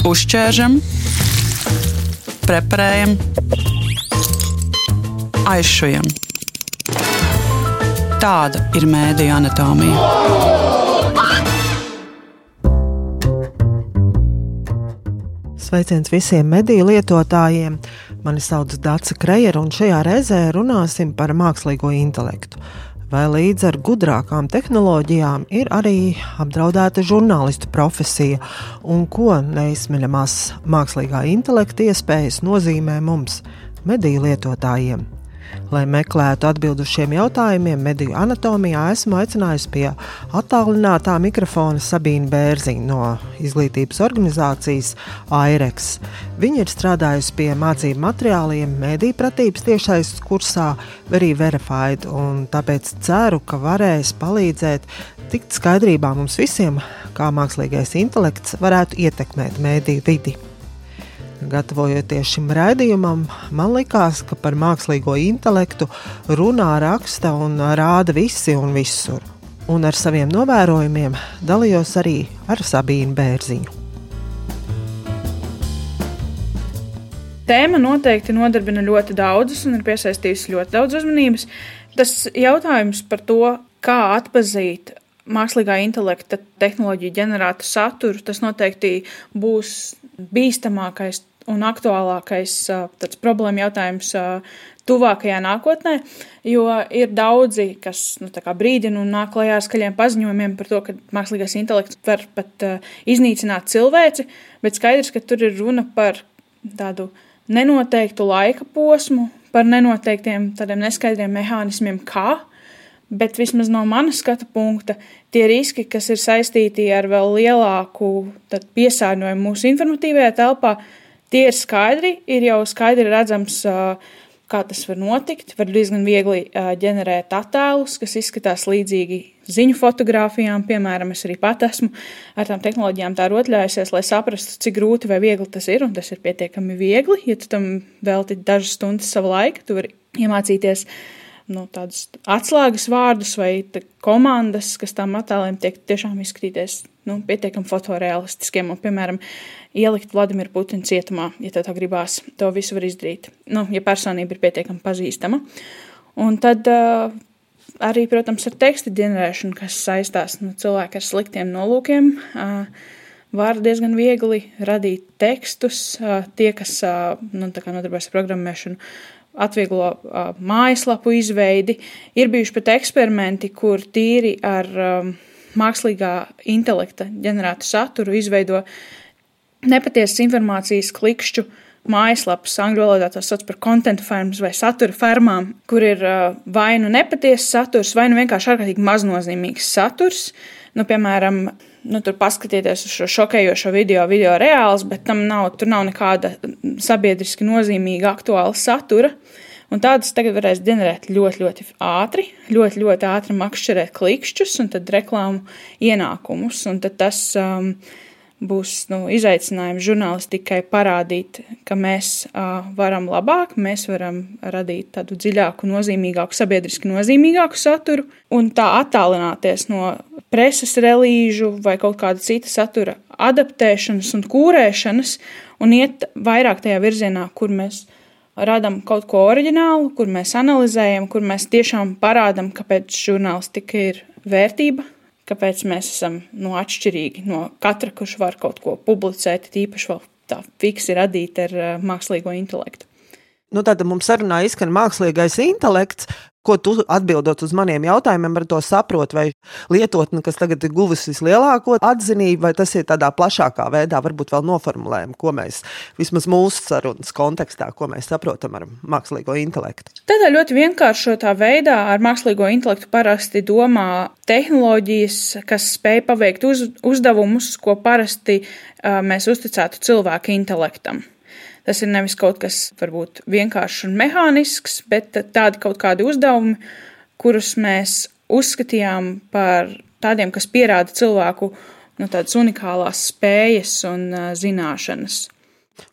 Uzķēršam, preparējam, aizšujam. Tāda ir mēdīņa anatomija. Sveiciens visiem mediju lietotājiem! Mani sauc Dārsa Krejera, un šajā reizē runāsim par mākslīgo intelektu vai līdz ar gudrākām tehnoloģijām ir arī apdraudēta žurnālistu profesija, un ko neizsmeļamās mākslīgā intelekta iespējas nozīmē mums, mediju lietotājiem. Lai meklētu atbildus uz šiem jautājumiem, mediju anatomijā esmu aicinājusi pie attālinātā mikrofona Sabīnu Bērziņu no izglītības organizācijas AIREX. Viņa ir strādājusi pie mācību materiāliem, mediju pratības tiešais kursā, arī Verified, un tāpēc ceru, ka varēs palīdzēt tikt skaidrībā mums visiem, kā mākslīgais intelekts varētu ietekmēt mediju vidi. Gatavojoties šim raidījumam, man likās, ka par mākslīgo intelektu runā, raksta un rāda visi un visur. Un ar saviem novērojumiem dalījos arī ar Sabīnu Bērziņu. Tēma noteikti nodarbina ļoti daudzus un ir piesaistījusi ļoti daudz uzmanības. Tas jautājums par to, kā atpazīt mākslīgā intelekta tehnoloģiju ģenerētu saturu, tas noteikti būs bīstamākais un aktuālākais tāds problēma jautājums tuvākajā nākotnē, jo ir daudzi, kas nu, brīdina un nāk klajā ar skaļiem paziņojumiem par to, ka mākslīgais intelekts var pat uh, iznīcināt cilvēci, bet skaidrs, ka tur ir runa par tādu nenoteiktu laika posmu, par nenoteiktiem tādiem neskaidriem mehānismiem, kā. Bet vismaz no manas skatu punkta, tie riski, kas ir saistīti ar vēl lielāku piesārņojumu mūsu informatīvajā telpā, uh, Tie ir skaidri, ir jau skaidri redzams, kā tas var notikt. Var diezgan viegli ģenerēt attēlus, kas izskatās līdzīgi ziņu fotografijām. Piemēram, es arī pat esmu ar tām tehnoloģijām tā rotļājusies, lai saprastu, cik grūti vai viegli tas ir. Un tas ir pietiekami viegli, ja tu tam velti dažas stundas sava laika. Tu vari iemācīties nu, tādus atslēgas vārdus vai komandas, kas tām attēliem tiek tiešām izskatīties nu, pietiekami fotoreālistiskiem. Un, piemēram, ielikt Vladimiru Putinu cietumā, ja tā gribās. To visu var izdarīt, nu, ja personība ir pietiekami pazīstama. Un tad uh, arī, protams, ar tekstu ģenerēšanu, kas saistās nu, cilvēku ar sliktiem nolūkiem. Uh, var diezgan viegli radīt tekstus. Tie, kas nu, nodarbojas ar programmēšanu, atvieglo uh, mājaslapu izveidi. Ir bijuši pat eksperimenti, kur tīri ar um, mākslīgā intelekta ģenerētu saturu izveido nepatiesas informācijas klikšķu mājaslapas, angļu valodā to sauc par content farms vai satura fermām, kur ir uh, vai nu nepatiesas saturs, vai nu vienkārši ārkārtīgi maznozīmīgs saturs. Nu, piemēram, nu, tur paskatieties uz šo šokējošo video, video reāls, bet tam nav, nav nekāda sabiedriski nozīmīga aktuāla satura. Un tādas tagad varēs ģenerēt ļoti, ļoti ātri, ļoti, ļoti ātri makšķerēt klikšķus un tad reklāmu ienākumus. Un tad tas um, būs nu, izaicinājums žurnālistikai parādīt, ka mēs uh, varam labāk, mēs varam radīt tādu dziļāku, nozīmīgāku, sabiedriski nozīmīgāku saturu un tā attālināties no preses relīžu vai kaut kāda cita satura adaptēšanas un kūrēšanas un iet vairāk tajā virzienā, kur mēs radām kaut ko oriģinālu, kur mēs analizējam, kur mēs tiešām parādām, kāpēc žurnālistika ir vērtība kāpēc mēs esam no atšķirīgi no katra, kurš var kaut ko publicēt, tīpaši vēl tā fiksi radīt ar mākslīgo intelektu. Nu, tad mums sarunā izskan mākslīgais intelekts, Ko tu atbildot uz maniem jautājumiem, ar to saproti, vai lietotne, kas tagad ir guvusi vislielāko atzinību, vai tas ir tādā plašākā veidā, varbūt vēl noformulējam, ko mēs vismaz mūsu sarunas kontekstā, ko mēs saprotam ar mākslīgo intelektu. Tādā ļoti vienkāršotā veidā ar mākslīgo intelektu parasti domā tehnoloģijas, kas spēj paveikt uz, uzdevumus, ko parasti uh, mēs uzticētu cilvēku intelektam. Tas ir nevis kaut kas varbūt vienkāršs un mehānisks, bet tādi kaut kādi uzdevumi, kurus mēs uzskatījām par tādiem, kas pierāda cilvēku nu, tādas unikālās spējas un uh, zināšanas.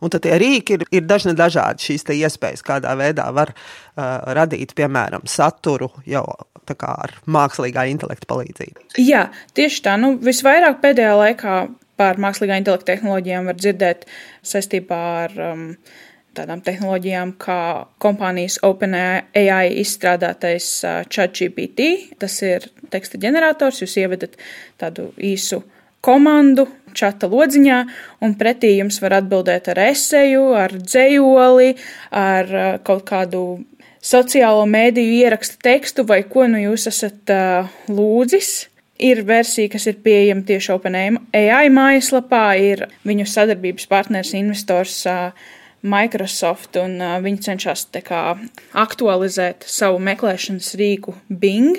Un tad tie rīki ir, ir dažni dažādi. Šīs iespējas, kādā veidā var uh, radīt, piemēram, saturu jau ar mākslīgā intelekta palīdzību. Jā, tieši tā. Nu, visvairāk pēdējā laikā par mākslīgā intelekta tehnoloģijām var dzirdēt saistībā ar um, tādām tehnoloģijām kā kompānijas OpenAI izstrādātais uh, ChatGPT. Tas ir teksta ģenerators, jūs ievedat tādu īsu komandu čata lodziņā, un pretī jums var atbildēt ar eseju, ar dzējoli, ar uh, kaut kādu sociālo mēdīju ierakstu tekstu vai ko nu jūs esat uh, lūdzis. Ir versija, kas ir pieejama tieši OpenAI mājaslapā, ir viņu sadarbības partners, investors Microsoft, un viņi cenšas kā, aktualizēt savu meklēšanas rīku Bing.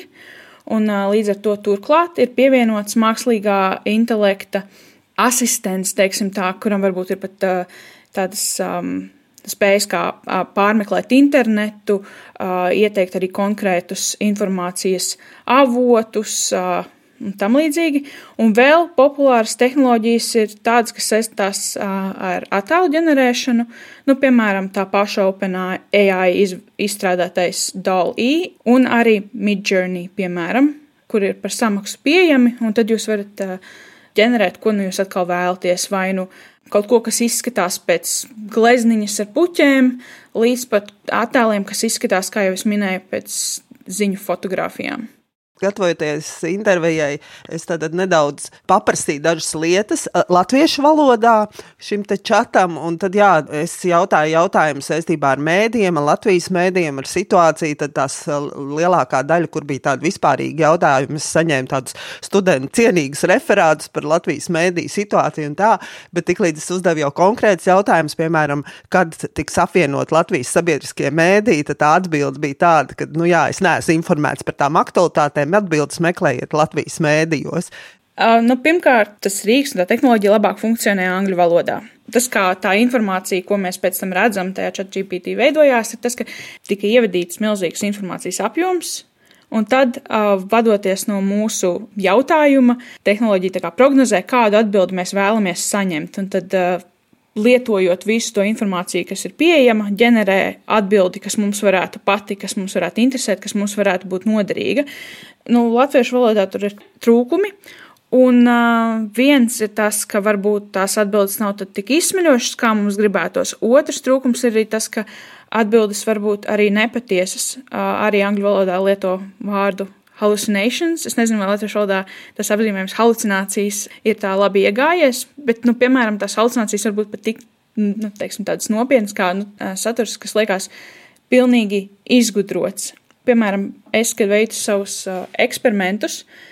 Un, līdz ar to turklāt ir pievienots mākslīgā intelekta asistents, teiksim tā, kuram varbūt ir pat tādas um, spējas kā pārmeklēt internetu, ieteikt arī konkrētus informācijas avotus. Un tam līdzīgi. Un vēl populāras tehnoloģijas ir tādas, kas saistās ar attēlu ģenerēšanu, nu, piemēram, tā paša OpenAI iz, izstrādātais DALL-E un arī Midjourney, piemēram, kur ir par samaksu pieejami, un tad jūs varat ģenerēt, ko nu jūs atkal vēlaties, vai nu kaut ko, kas izskatās pēc glezniņas ar puķēm, līdz pat attēliem, kas izskatās, kā jau es minēju, pēc ziņu fotografijām gatavojoties intervijai, es nedaudz paprasīju dažas lietas latviešu valodā šim čatam, tad jā, es jautāju jautājumus saistībā ar mēdījiem, ar Latvijas mēdījiem, ar situāciju, tad tās lielākā daļa, kur bija tādi vispārīgi jautājumi, es saņēmu tādus studentu cienīgus referātus par Latvijas mēdīju situāciju un tā, bet tiklīdz es uzdevu jau konkrēts jautājums, piemēram, kad tiks apvienot Latvijas sabiedriskie mēdīji, tad tā atbilde bija tāda, ka, nu jā, es neesmu informēts par tām aktualitātēm, jautājumiem atbildes meklējiet Latvijas mēdījos? Uh, nu, pirmkārt, tas rīks un tā tehnoloģija labāk funkcionē angļu valodā. Tas, kā tā informācija, ko mēs pēc tam redzam, tajā chat GPT veidojās, ir tas, ka tika ievadīts milzīgs informācijas apjoms, Un tad, uh, vadoties no mūsu jautājuma, tehnoloģija prognozē, kādu atbildi mēs vēlamies saņemt. Un tad uh, lietojot visu to informāciju, kas ir pieejama, ģenerē atbildi, kas mums varētu patikt, kas mums varētu interesēt, kas mums varētu būt noderīga. Nu, latviešu valodā tur ir trūkumi. Un uh, viens ir tas, ka varbūt tās atbildes nav tik izsmeļošas, kā mums gribētos. Otrs trūkums ir arī tas, ka atbildes var būt arī nepatiesas. Uh, arī angļu valodā lieto vārdu hallucinations. Es nezinu, vai latviešu valodā tas apzīmējums halucinācijas ir tā labi iegājies, bet, nu, piemēram, tās halucinācijas var būt pat tik, nu, teiksim, tādas nopietnas kā nu, saturs, kas liekas pilnīgi izgudrots. Piemēram, es, kad veicu savus uh, eksperimentus, uh,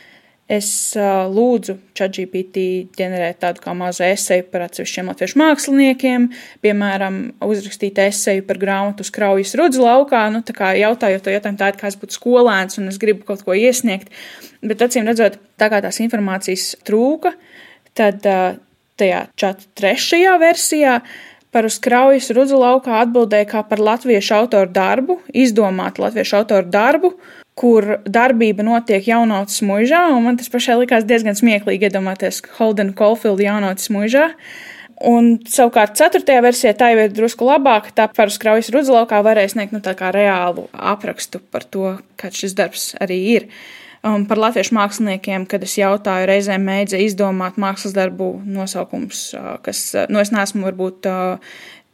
Es uh, lūdzu ChatGPT ģenerēt tādu kā mazu esēju par atsevišķiem latviešu māksliniekiem, piemēram, uzrakstīt esēju par grāmatu uz kraujas rudzu laukā. Nu, tā kā jautājot to jautājumu, tā ir kā es būtu skolēns un es gribu kaut ko iesniegt. Bet acīm redzot, tā kā tās informācijas trūka, tad uh, tajā čata trešajā versijā par uz kraujas rudzu laukā atbildēja kā par latviešu autoru darbu, izdomātu latviešu autoru darbu, kur darbība notiek jaunautas mužā, un man tas pašai likās diezgan smieklīgi iedomāties Holden Caulfield jaunautas mužā. Un savukārt, ceturtajā versijā tā jau ir drusku labāka. Tā par skraujas rudzlaukā varēja sniegt nu, reālu aprakstu par to, kāds šis darbs arī ir. Un par latviešu māksliniekiem, kad es jautāju, reizēm mēģināju izdomāt mākslas darbu nosaukumus, kas, nu, es neesmu varbūt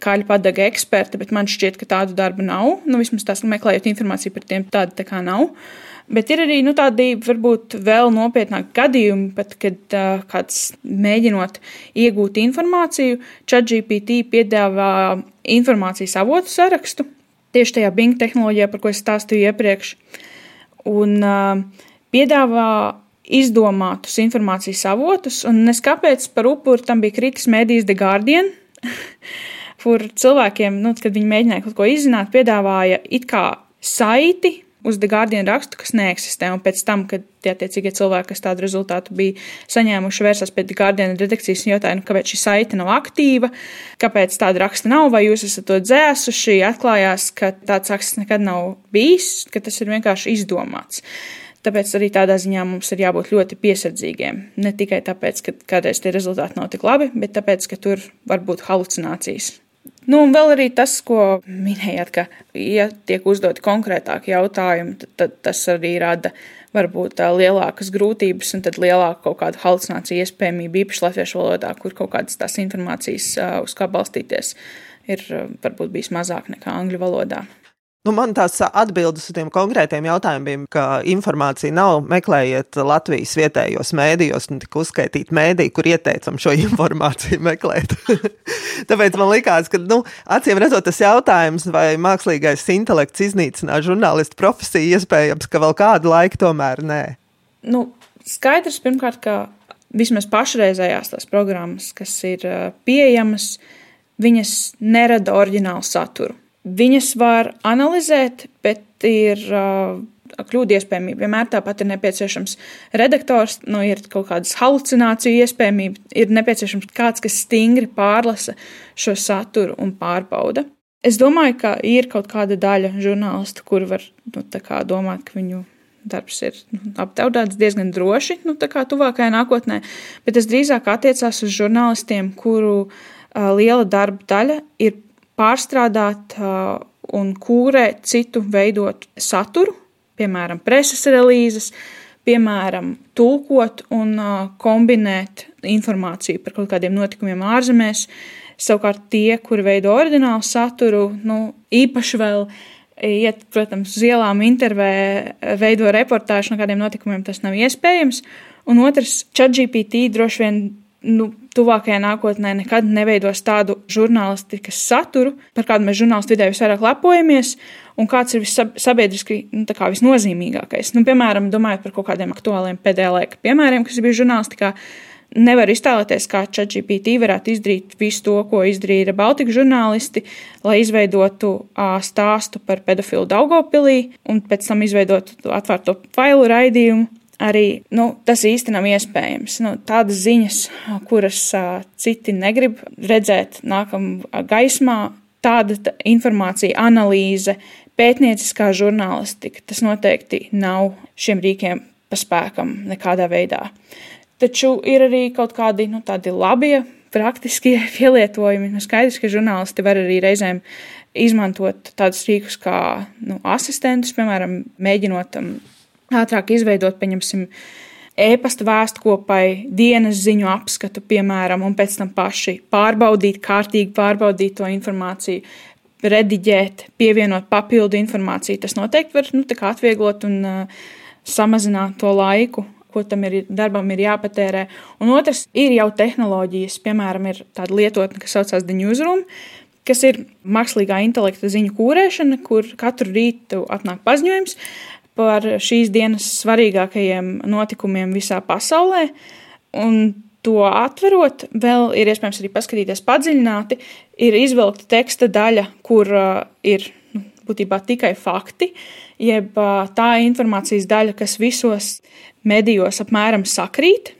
kāļu padaga eksperta, bet man šķiet, ka tādu darbu nav. Nu, vismaz tās meklējot informāciju par tiem, tāda tā kā nav. Bet ir arī nu, tādi varbūt vēl nopietnāki gadījumi, pat, kad uh, kāds mēģinot iegūt informāciju, ChatGPT piedāvā informācijas avotu sarakstu tieši tajā Bing tehnoloģijā, par ko es stāstīju iepriekš. Un uh, piedāvā izdomātus informācijas avotus, un es kāpēc par upuri tam bija kritis mēdījis The Guardian. kur cilvēkiem, nu, kad viņi mēģināja kaut ko izzināt, piedāvāja it kā saiti uz The Guardian rakstu, kas neeksistē, un pēc tam, kad tie attiecīgie cilvēki, kas tādu rezultātu bija saņēmuši, vērsās pie The Guardian redakcijas un jautāja, nu, kāpēc šī saite nav aktīva, kāpēc tāda raksta nav, vai jūs esat to dzēsuši, atklājās, ka tāds raksts nekad nav bijis, ka tas ir vienkārši izdomāts. Tāpēc arī tādā ziņā mums ir jābūt ļoti piesardzīgiem. Ne tikai tāpēc, ka kādreiz tie rezultāti nav tik labi, bet tāpēc, ka tur var būt halucinācijas Nu, un vēl arī tas, ko minējāt, ka, ja tiek uzdoti konkrētāki jautājumi, tad, tad tas arī rada varbūt lielākas grūtības un tad lielāku kaut kādu halucināciju iespējamību, īpaši latviešu valodā, kur kaut kādas tās informācijas, uz kā balstīties, ir varbūt bijis mazāk nekā angļu valodā. Nu, man tās atbildes uz tiem konkrētiem jautājumiem, ka informācija nav meklējiet Latvijas vietējos mēdījos, un tik uzskaitīt mēdī, kur ieteicam šo informāciju meklēt. Tāpēc man likās, ka, nu, acīm redzot, tas jautājums, vai mākslīgais intelekts iznīcinās žurnālistu profesiju, iespējams, ka vēl kādu laiku tomēr nē. Nu, skaidrs pirmkārt, ka vismaz pašreizējās tās programmas, kas ir pieejamas, viņas nerada oriģinālu saturu Viņas var analizēt, bet ir uh, kļūda iespējamība. Vienmēr tāpat ir nepieciešams redaktors, nu, ir kaut kādas halucināciju iespējamība, ir nepieciešams kāds, kas stingri pārlasa šo saturu un pārbauda. Es domāju, ka ir kaut kāda daļa žurnālistu, kuri var nu, domāt, ka viņu darbs ir nu, apdraudēts diezgan droši, nu, tā kā tuvākajā nākotnē, bet tas drīzāk attiecās uz žurnālistiem, kuru uh, liela darba daļa ir pārstrādāt un kūrēt citu veidot saturu, piemēram, preses relīzes, piemēram, tulkot un kombinēt informāciju par kaut kādiem notikumiem ārzemēs. Savukārt tie, kuri veido oriģinālu saturu, nu, īpaši vēl iet, protams, uz ielām, intervē, veido reportāžu no kādiem notikumiem, tas nav iespējams. Un otrs, ChatGPT droši vien nu, tuvākajā nākotnē nekad neveidos tādu žurnālistikas saturu, par kādu mēs žurnālistu vidē visvairāk lepojamies, un kāds ir sabiedriski nu, kā visnozīmīgākais. Nu, piemēram, domājot par kaut kādiem aktuāliem pēdējā laika piemēriem, kas bija žurnālistikā. Nevar iztēloties, kā ChatGPT varētu izdarīt visu to, ko izdarīja Baltikas žurnālisti, lai izveidotu uh, stāstu par pedofilu Daugopilī un pēc tam izveidotu atvērto failu raidījumu arī nu, tas īsti nav iespējams. Nu, tādas ziņas, kuras uh, citi negrib redzēt, nākam gaismā, tāda tā informācija, analīze, pētnieciskā žurnālistika, tas noteikti nav šiem rīkiem pa spēkam nekādā veidā. Taču ir arī kaut kādi nu, labie, praktiskie pielietojumi. Nu, skaidrs, ka žurnālisti var arī reizēm izmantot tādus rīkus kā nu, asistentus, piemēram, mēģinot um, ātrāk izveidot, pieņemsim, e-pasta vēstkopai, dienas ziņu apskatu, piemēram, un pēc tam paši pārbaudīt, kārtīgi pārbaudīt to informāciju, rediģēt, pievienot papildu informāciju. Tas noteikti var nu, atvieglot un uh, samazināt to laiku, ko tam ir, darbam ir jāpatērē. Un otrs ir jau tehnoloģijas, piemēram, ir tāda lietotne, kas saucās The Newsroom, kas ir mākslīgā intelekta ziņu kūrēšana, kur katru rītu atnāk paziņojums par šīs dienas svarīgākajiem notikumiem visā pasaulē. Un to atverot, vēl ir iespējams arī paskatīties padziļināti. Ir izvilkta teksta daļa, kur uh, ir nu, būtībā tikai fakti, jeb uh, tā informācijas daļa, kas visos medijos apmēram sakrīt.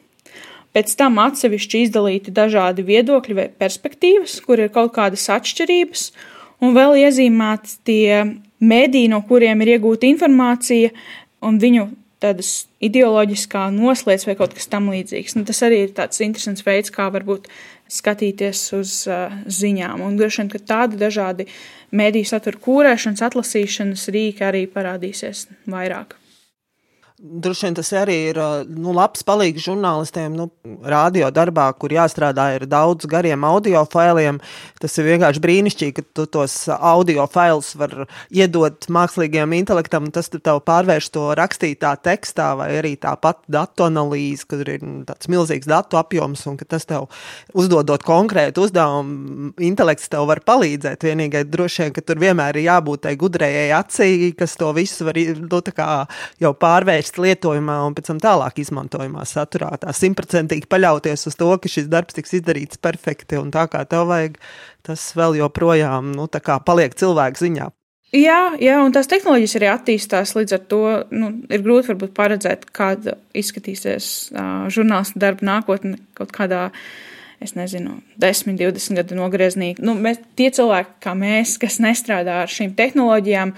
Pēc tam atsevišķi izdalīti dažādi viedokļi vai perspektīvas, kur ir kaut kādas atšķirības, un vēl iezīmēti tie mediji, no kuriem ir iegūta informācija, un viņu tādas ideoloģiskā noslēdz vai kaut kas tamlīdzīgs. Nu, tas arī ir tāds interesants veids, kā varbūt skatīties uz uh, ziņām. Un droši vien, ka tādi dažādi mediju satura kūrēšanas, atlasīšanas rīki arī parādīsies vairāk. Droši vien tas arī ir nu, labs palīgs žurnālistiem, nu, radio darbā, kur jāstrādā ar daudz gariem audio failiem. Tas ir vienkārši brīnišķīgi, ka tu tos audio failus var iedot mākslīgajam intelektam, un tas tev pārvērš to rakstītā tekstā, vai arī tāpat datu analīzi, kad ir nu, tāds milzīgs datu apjoms, un tas tev uzdodot konkrētu uzdevumu, intelekts tev var palīdzēt. Vienīgai droši vien, ka tur vienmēr ir jābūt tai gudrajai acī, kas to visu var nu, jau pārvērst ieviest lietojumā un pēc tam tālāk izmantojumā saturā. Tā simtprocentīgi paļauties uz to, ka šis darbs tiks izdarīts perfekti un tā kā tev vajag, tas vēl joprojām nu, paliek cilvēku ziņā. Jā, jā, un tās tehnoloģijas arī attīstās. Līdz ar to nu, ir grūti paredzēt, kāda izskatīsies uh, žurnālistu darba nākotne kaut kādā, es nezinu, 10, 20 gadu nogriezienī. Nu, mēs, tie cilvēki, kā mēs, kas nestrādā ar šīm tehnoloģijām,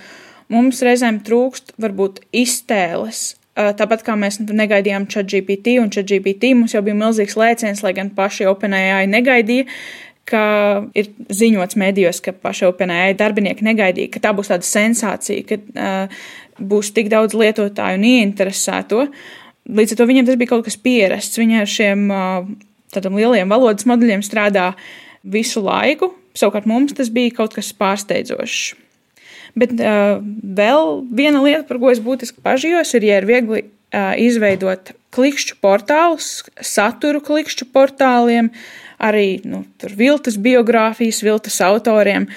mums reizēm trūkst varbūt iztēles Tāpat kā mēs negaidījām ChatGPT, un ChatGPT mums jau bija milzīgs lēciens, lai gan paši OpenAI negaidīja, ka ir ziņots medijos, ka paša OpenAI darbinieki negaidīja, ka tā būs tāda sensācija, ka uh, būs tik daudz lietotāju un ieinteresēto. Līdz ar to viņiem tas bija kaut kas pierasts. Viņi ar šiem uh, lieliem valodas modeļiem strādā visu laiku, savukārt mums tas bija kaut kas pārsteidzošs. Bet uh, vēl viena lieta, par ko es būtiski pažījos, ir, ja ir viegli uh, izveidot klikšķu portālus, saturu klikšķu portāliem, uh, arī nu, viltus biogrāfijas, viltus autoriem.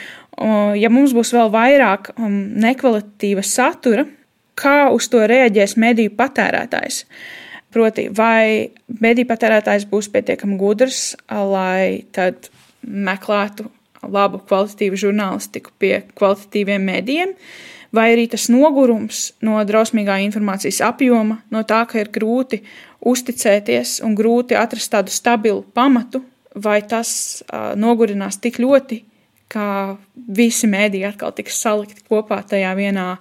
Ja mums būs vēl vairāk um, nekvalitatīva satura, kā uz to reaģēs mediju patērētājs? Proti, vai mediju patērētājs būs pietiekami gudrs, lai tad meklētu labu kvalitatīvu žurnālistiku pie kvalitatīviem medijiem, vai arī tas nogurums no drausmīgā informācijas apjoma, no tā, ka ir grūti uzticēties un grūti atrast tādu stabilu pamatu, vai tas uh, nogurinās tik ļoti, ka visi mēdīji atkal tiks salikti kopā tajā vienā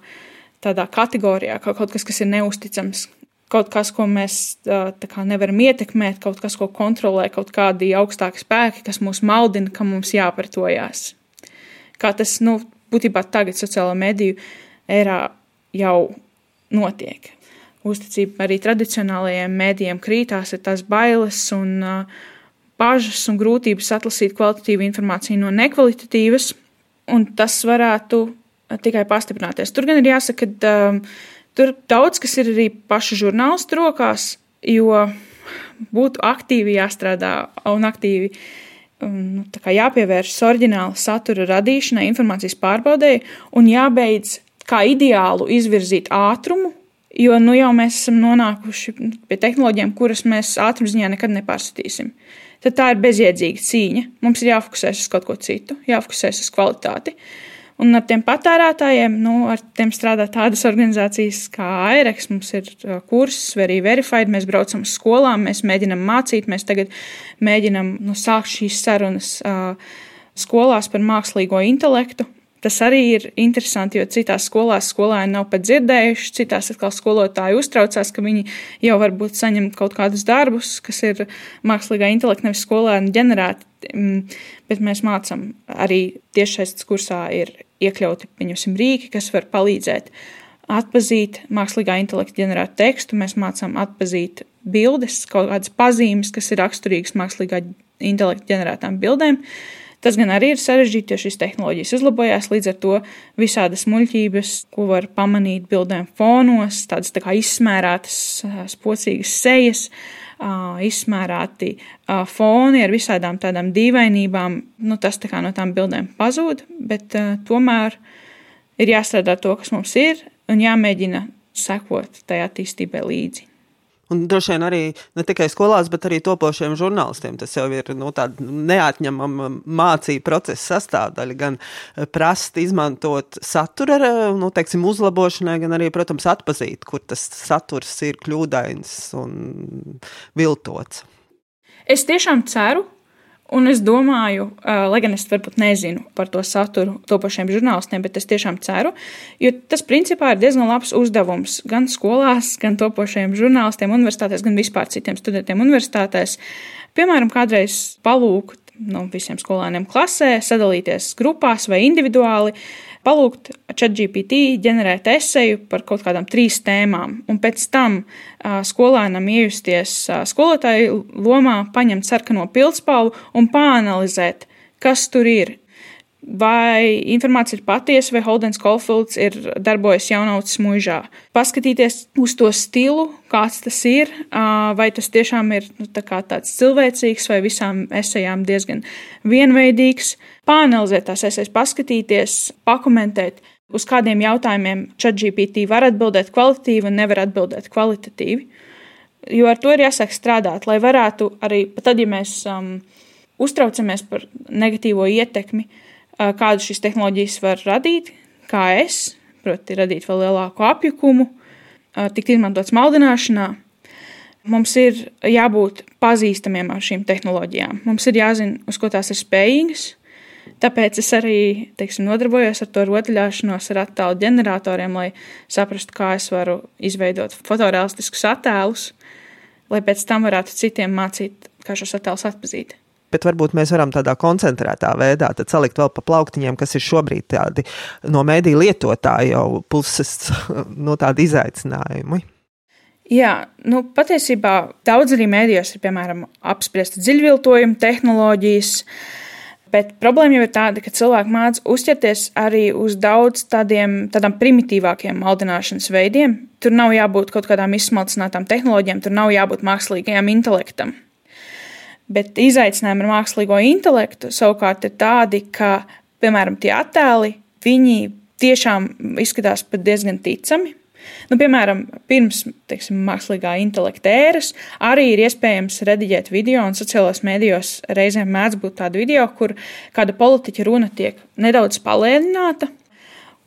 tādā kategorijā, kā kaut kas, kas ir neusticams, kaut kas, ko mēs kā, nevaram ietekmēt, kaut kas, ko kontrolē kaut kādi augstāki spēki, kas mūs maldina, ka mums jāpretojās. Kā tas, nu, būtībā tagad sociālo mediju erā jau notiek. Uzticība arī tradicionālajiem mēdījiem krītās, ir tās bailes un bažas un grūtības atlasīt kvalitatīvu informāciju no nekvalitatīvas, un tas varētu tikai pastiprināties. Tur gan ir jāsaka, ka tur daudz kas ir arī pašu žurnālistu rokās, jo būtu aktīvi jāstrādā un aktīvi um, nu, jāpievēršas oriģināla satura radīšanai, informācijas pārbaudēji un jābeidz kā ideālu izvirzīt ātrumu. Jo nu jau mēs esam nonākuši pie tehnoloģijām, kuras mēs ātrumziņā nekad nepārskatīsim. Uh, tad tā ir bezjēdzīga cīņa. Mums ir jāfokusēs uz kaut ko citu, jāfokusēs uz kvalitāti. Un ar tiem patērētājiem, nu, ar tiem strādā tādas organizācijas kā AIREX, mums ir uh, kurss, arī Verified, mēs braucam uz skolām, mēs mēģinam mācīt, mēs tagad mēģinam nu, sākt šīs sarunas uh, skolās par mākslīgo intelektu, Tas arī ir interesanti, jo citās skolās skolēni nav pat dzirdējuši, citās atkal skolotāji uztraucās, ka viņi jau varbūt saņem kaut kādus darbus, kas ir mākslīgā intelekta, nevis skolēni ģenerēti. Mm, bet mēs mācām arī tiešsaistes kursā ir iekļauti, pieņemsim, rīki, kas var palīdzēt atpazīt mākslīgā intelekta ģenerētu tekstu. Mēs mācām atpazīt bildes, kaut kādas pazīmes, kas ir raksturīgas mākslīgā intelekta ģenerētām bildēm. Uh, Tas gan arī ir sarežģīti, jo šīs tehnoloģijas uzlabojās, līdz ar to visādas muļķības, ko var pamanīt bildēm fonos, tādas tā kā izsmērētas, spocīgas sejas, izsmērēti foni ar visādām tādām dīvainībām. Nu, tas tā kā no tām bildēm pazūd, bet tomēr ir jāstrādā to, kas mums ir, un jāmēģina sekot tai attīstībai līdzi. Un droši vien arī ne tikai skolās, bet arī topošiem žurnālistiem tas jau ir nu, tāda neatņemama mācību procesa sastāvdaļa. Gan eh, prast izmantot satura nu, teiksim, uzlabošanai, gan arī, protams, atpazīt, kur tas saturs ir kļūdains un viltots. Es tiešām ceru, Un es domāju, lai gan es varbūt nezinu par to saturu topošiem žurnālistiem, bet es tiešām ceru, jo tas principā ir diezgan labs uzdevums gan skolās, gan topošiem žurnālistiem, universitātēs, gan vispār citiem studentiem universitātēs. Piemēram, kādreiz palūgt nu, visiem skolēniem klasē, sadalīties grupās vai individuāli, palūgt ChatGPT ģenerēt eseju par kaut kādām trīs tēmām, un pēc tam uh, skolēnam iejusties uh, skolotāju lomā, paņemt sarkano pildspalvu un pāanalizēt, kas tur ir. Vai informācija ir patiesa, vai Holdens Kolfields ir darbojies jaunautas mūžā. Paskatīties uz to stilu, kāds tas ir, vai tas tiešām ir nu, tā tāds cilvēcīgs, vai visām esejām diezgan vienveidīgs pāanalizēt tās esejas, paskatīties, pakomentēt, uz kādiem jautājumiem ChatGPT var atbildēt kvalitatīvi un nevar atbildēt kvalitatīvi. Jo ar to ir jāsāk strādāt, lai varētu arī tad, ja mēs um, uztraucamies par negatīvo ietekmi, uh, kādu šīs tehnoloģijas var radīt, kā es, proti, radīt vēl lielāku apjukumu, uh, tikt izmantots maldināšanā. Mums ir jābūt pazīstamiem ar šīm tehnoloģijām. Mums ir jāzina, uz ko tās ir spējīgas, Tāpēc es arī teiksim, nodarbojos ar to rotaļāšanos ar attēlu ģeneratoriem, lai saprastu, kā es varu izveidot fotorealistiskus attēlus, lai pēc tam varētu citiem mācīt, kā šos attēlus atpazīt. Bet varbūt mēs varam tādā koncentrētā veidā salikt vēl pa plauktiņiem, kas ir šobrīd tādi no mēdīju lietotāju jau puses no tādi izaicinājumi. Jā, nu, patiesībā daudz arī mēdījos ir piemēram apspriesta dziļviltojuma tehnoloģijas. Bet problēma jau ir tāda, ka cilvēki mācās uzķerties arī uz daudz tādiem tādām primitīvākiem maldināšanas veidiem. Tur nav jābūt kaut kādām izsmalcinātām tehnoloģijām, tur nav jābūt mākslīgajam intelektam. Bet izaicinājumi ar mākslīgo intelektu savukārt ir tādi, ka, piemēram, tie attēli, viņi tiešām izskatās pat diezgan ticami. Nu, piemēram, pirms teiksim, mākslīgā intelekta ēras arī ir iespējams rediģēt video, un sociālajos mēdījos reizēm mēdz būt tāda video, kur kāda politiķa runa tiek nedaudz palēnināta.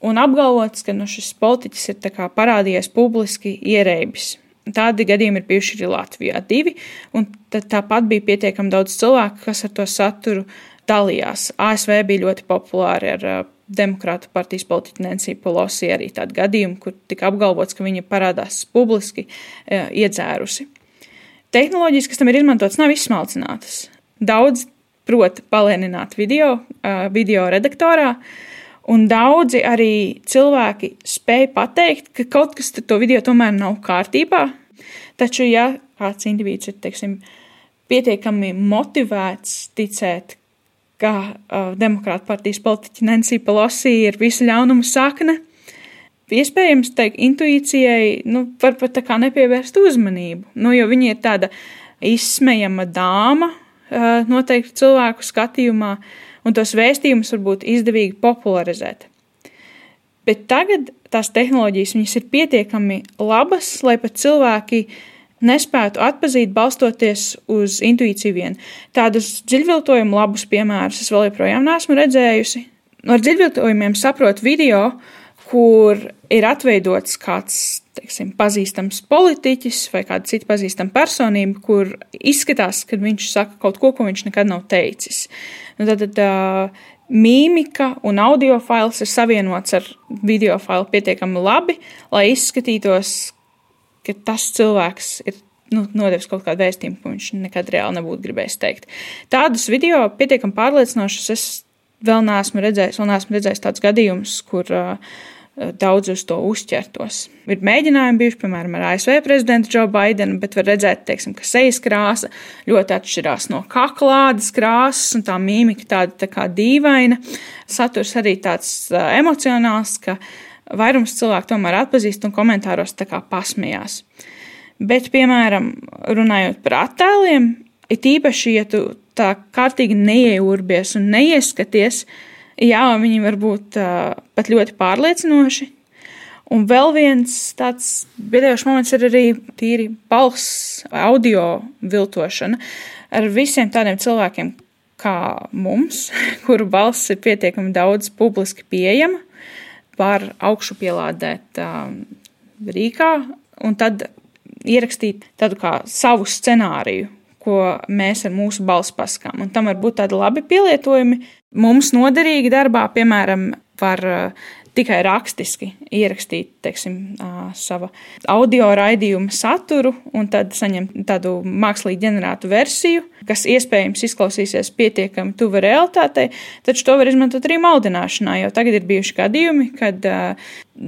Un apgalvots, ka nu, šis politiķis ir parādījies publiski ierēbis. Tādi gadījumi ir bijuši arī Latvijā divi, un tāpat bija pietiekami daudz cilvēku, kas ar to saturu dalījās. ASV bija ļoti populāri ar Demokrātu partijas politiķa Nancy Pelosi arī tādu gadījumu, kur tika apgalvots, ka viņa parādās publiski e, iedzērusi. Tehnoloģijas, kas tam ir izmantotas, nav izsmalcinātas. Daudz prot palēnināt video, e, video redaktorā, un daudzi arī cilvēki spēj pateikt, ka kaut kas ar to video tomēr nav kārtībā. Taču, ja kāds indivīds ir, teiksim, pietiekami motivēts ticēt, ka uh, Demokrāta partijas politiķa Nancy Pelosi ir visu ļaunumu sakne. Iespējams, teikt, intuīcijai nu, var pat tā kā nepievērst uzmanību, nu, jo viņa ir tāda izsmejama dāma uh, noteikti cilvēku skatījumā, un tos vēstījumus varbūt izdevīgi popularizēt. Bet tagad tās tehnoloģijas ir pietiekami labas, lai pat cilvēki nespētu atpazīt, balstoties uz intuīciju vien. Tādus dziļviltojumu labus piemērus es vēl joprojām neesmu redzējusi. Ar dziļviltojumiem saprotu video, kur ir atveidots kāds teiksim, pazīstams politiķis vai kāda cita pazīstama personība, kur izskatās, ka viņš saka kaut ko, ko viņš nekad nav teicis. Nu, tad, tad mīmika un audio fails ir savienots ar video failu pietiekami labi, lai izskatītos, ka tas cilvēks ir nu, nodevis kaut kādu vēstījumu, ko viņš nekad reāli nebūtu gribējis teikt. Tādus video pietiekami pārliecinošus es vēl neesmu redzējis, un neesmu redzējis tādus gadījumus, kur uh, daudz uz to uzķertos. Ir mēģinājumi bijuši, piemēram, ar ASV prezidentu Joe Bidenu, bet var redzēt, teiksim, ka sejas krāsa ļoti atšķirās no kaklādes krāsas, un tā mīmika tāda tā kā dīvaina. Saturs arī tāds uh, emocionāls, ka uh, vairums cilvēku tomēr atpazīst un komentāros tā kā pasmējās. Bet, piemēram, runājot par attēliem, it īpaši, ja tu tā kārtīgi neieurbies un neieskaties, jā, viņi var būt uh, pat ļoti pārliecinoši. Un vēl viens tāds bēdīgs moments ir arī tīri balss, audio viltošana ar visiem tādiem cilvēkiem kā mums, kuru balss ir pietiekami daudz publiski pieejama var augšu pielādēt um, rīkā un tad ierakstīt tādu kā savu scenāriju, ko mēs ar mūsu balss paskām. Un tam var būt tādi labi pielietojumi. Mums noderīgi darbā, piemēram, var uh, tikai rakstiski ierakstīt teiksim, savu audio raidījumu saturu un tad saņemt tādu mākslīgi ģenerētu versiju, kas iespējams izklausīsies pietiekami tuva realitātei, taču to var izmantot arī maldināšanā, jo tagad ir bijuši gadījumi, kad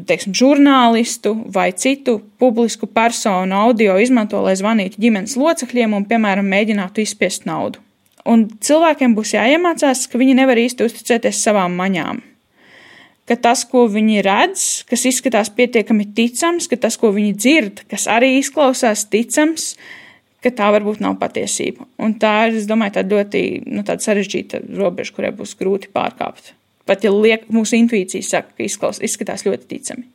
teiksim, žurnālistu vai citu publisku personu audio izmanto, lai zvanītu ģimenes locekļiem un, piemēram, mēģinātu izspiest naudu. Un cilvēkiem būs jāiemācās, ka viņi nevar īsti uzticēties savām maņām ka tas, ko viņi redz, kas izskatās pietiekami ticams, ka tas, ko viņi dzird, kas arī izklausās ticams, ka tā varbūt nav patiesība. Un tā ir, es domāju, tāda ļoti nu, sarežģīta robeža, kurai būs grūti pārkāpt. Pat ja liek, mūsu intuīcija saka, ka izklaus, izskatās ļoti ticami.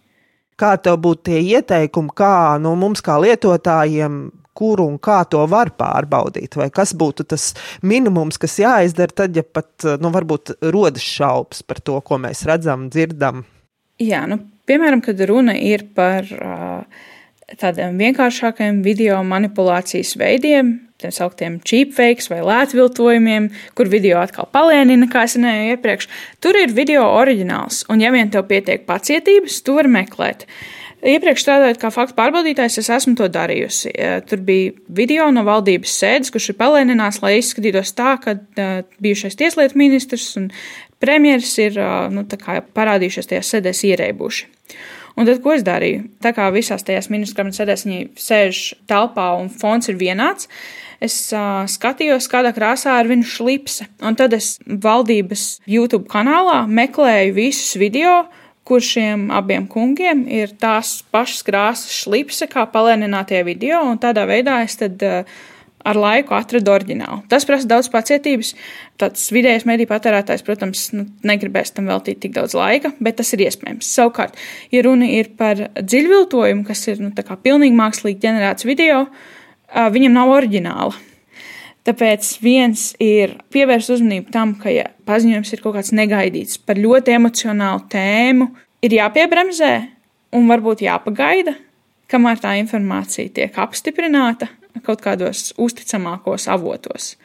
Kā tev būtu tie ieteikumi, kā nu, mums, kā lietotājiem, kur un kā to var pārbaudīt, vai kas būtu tas minimums, kas jāizdara tad, ja pat, nu, varbūt rodas šaubas par to, ko mēs redzam, dzirdam. Jā, nu, piemēram, kad runa ir par uh, tādiem vienkāršākiem video manipulācijas veidiem, tā sauktiem cheapfakes vai lētviltojumiem, kur video atkal palēnina, kā es minēju iepriekš. Tur ir video oriģināls, un ja vien tev pietiek pacietības, tu vari meklēt. Iepriekš strādājot kā faktu pārbaudītājs, es esmu to darījusi. Tur bija video no valdības sēdes, kurš ir palēninās, lai izskatītos tā, ka bijušais tieslietu ministrs un premjeras ir nu, parādījušies tajās sēdēs ierēbuši. Un tad, ko es darīju? Tā kā visās tajās kabinetes sēdēs viņi sēž telpā un fons ir vienāds, es uh, skatījos, kādā krāsā ir viņa šlipse. Un tad es valdības YouTube kanālā meklēju visus video, kur šiem abiem kungiem ir tās pašas krāsas šlipse, kā palēninātie video, un tādā veidā es tad uh, ar laiku atradu oriģinālu. Tas prasa daudz pacietības. Tāds vidējais mediju patērētājs, protams, nu, negribēs tam veltīt tik daudz laika, bet tas ir iespējams. Savukārt, ja runa ir par dziļviltojumu, kas ir nu, pilnīgi mākslīgi ģenerēts video, viņam nav oriģināla. Tāpēc viens ir pievērst uzmanību tam, ka, ja paziņojums ir kaut kāds negaidīts par ļoti emocionālu tēmu, ir jāpiebremzē un varbūt jāpagaida, kamēr tā informācija tiek apstiprināta kaut kādos uzticamākos avotos.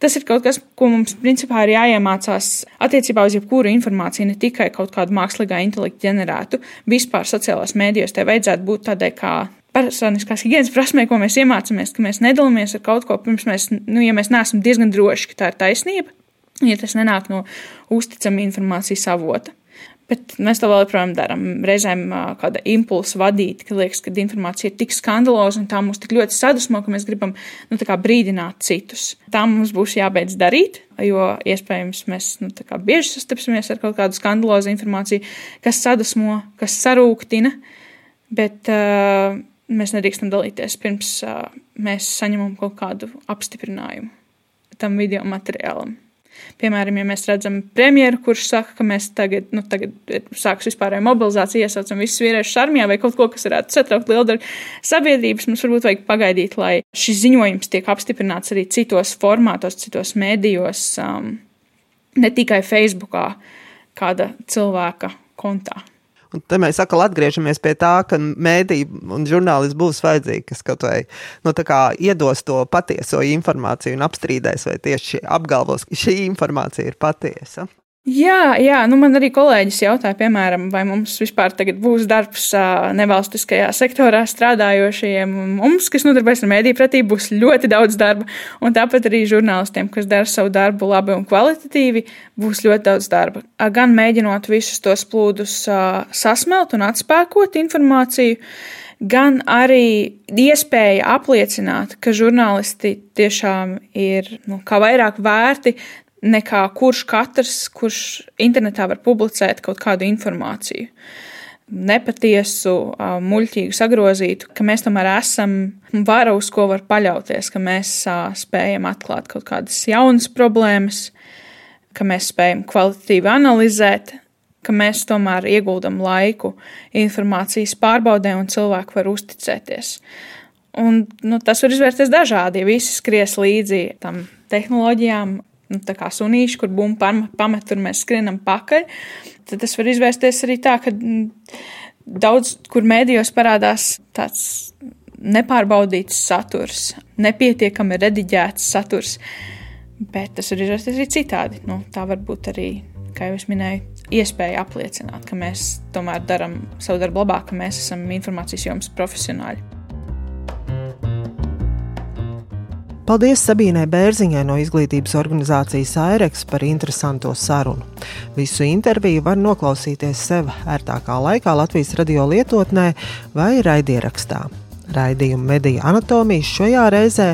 Tas ir kaut kas, ko mums principā ir jāiemācās attiecībā uz jebkuru informāciju, ne tikai kaut kādu mākslīgā intelekta ģenerētu. Vispār sociālās mēdījos te vajadzētu būt tādai kā personiskās higiēnas prasmē, ko mēs iemācāmies, ka mēs nedalāmies ar kaut ko pirms mēs, nu, ja mēs neesam diezgan droši, ka tā ir taisnība, ja tas nenāk no uzticama informācijas avota. Bet mēs to joprojām darām. Reizēm kāda impulsa vadīta, ka liekas, ka informācija ir tik skandaloza un tā mums tik ļoti sadusmo, ka mēs gribam nu, brīdināt citus. Tā mums būs jābeidz darīt, jo iespējams mēs nu, bieži sastapsimies ar kaut kādu skandalozu informāciju, kas sadusmo, kas sarūktina, bet uh, mēs nedrīkstam dalīties pirms uh, mēs saņemam kaut kādu apstiprinājumu tam video materiālam. Piemēram, ja mēs redzam premjeru, kurš saka, ka mēs tagad, nu, tagad sāks vispārēju mobilizāciju, iesaucam visus vīriešus armijā vai kaut ko, kas varētu satraukt lielu daļu sabiedrības, mums varbūt vajag pagaidīt, lai šis ziņojums tiek apstiprināts arī citos formātos, citos mēdījos, um, ne tikai Facebookā, kāda cilvēka kontā. Un te mēs atkal atgriežamies pie tā, ka mēdīji un žurnālisti būs vajadzīgi, kas kaut vai nu, iedos to patieso informāciju un apstrīdēs, vai tieši apgalvos, ka šī informācija ir patiesa. Jā, jā, nu man arī kolēģis jautāja, piemēram, vai mums vispār būs darbs nevalstiskajā sektorā strādājošajiem. Mums, kas nodarbojas ar mēdīju pratību, būs ļoti daudz darba. Un tāpat arī žurnālistiem, kas dara savu darbu labi un kvalitatīvi, būs ļoti daudz darba. Gan mēģinot visus tos plūdus sasmelt un atspēkot informāciju, gan arī iespēja apliecināt, ka žurnālisti tiešām ir nu, vairāk vērti nekā kurš katrs, kurš internetā var publicēt kaut kādu informāciju. Nepatiesu, muļķīgu, sagrozītu, ka mēs tomēr esam vara, uz ko var paļauties, ka mēs spējam atklāt kaut kādas jaunas problēmas, ka mēs spējam kvalitatīvi analizēt, ka mēs tomēr ieguldam laiku informācijas pārbaudē un cilvēki var uzticēties. Un, nu, tas var izvērsties dažādi, ja visi skries līdzi tam tehnoloģijām, nu, tā kā sunīši, kur bumba pamet, tur mēs skrienam pakaļ. Tad tas var izvērsties arī tā, ka mm, daudz, kur mēdījos parādās tāds nepārbaudīts saturs, nepietiekami rediģēts saturs, bet tas var izvērsties arī citādi. Nu, tā var būt arī, kā jau es minēju, iespēja apliecināt, ka mēs tomēr darām savu darbu labāk, ka mēs esam informācijas jomas profesionāļi. Paldies Sabīnai Bērziņai no izglītības organizācijas AIREX par interesanto sarunu. Visu interviju var noklausīties sev ērtākā laikā Latvijas radio lietotnē vai raidierakstā. Raidījumu mediju anatomijas šajā reizē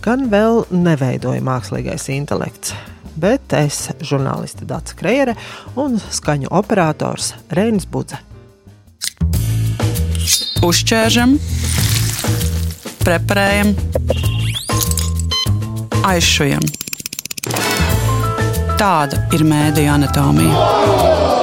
gan vēl neveidoja mākslīgais intelekts, bet es, žurnāliste Dārsa Krejere un skaņu operators Reinis Budze. Uzķēršam, preparējam aizšujam. Tāda ir mēdīņa anatomija.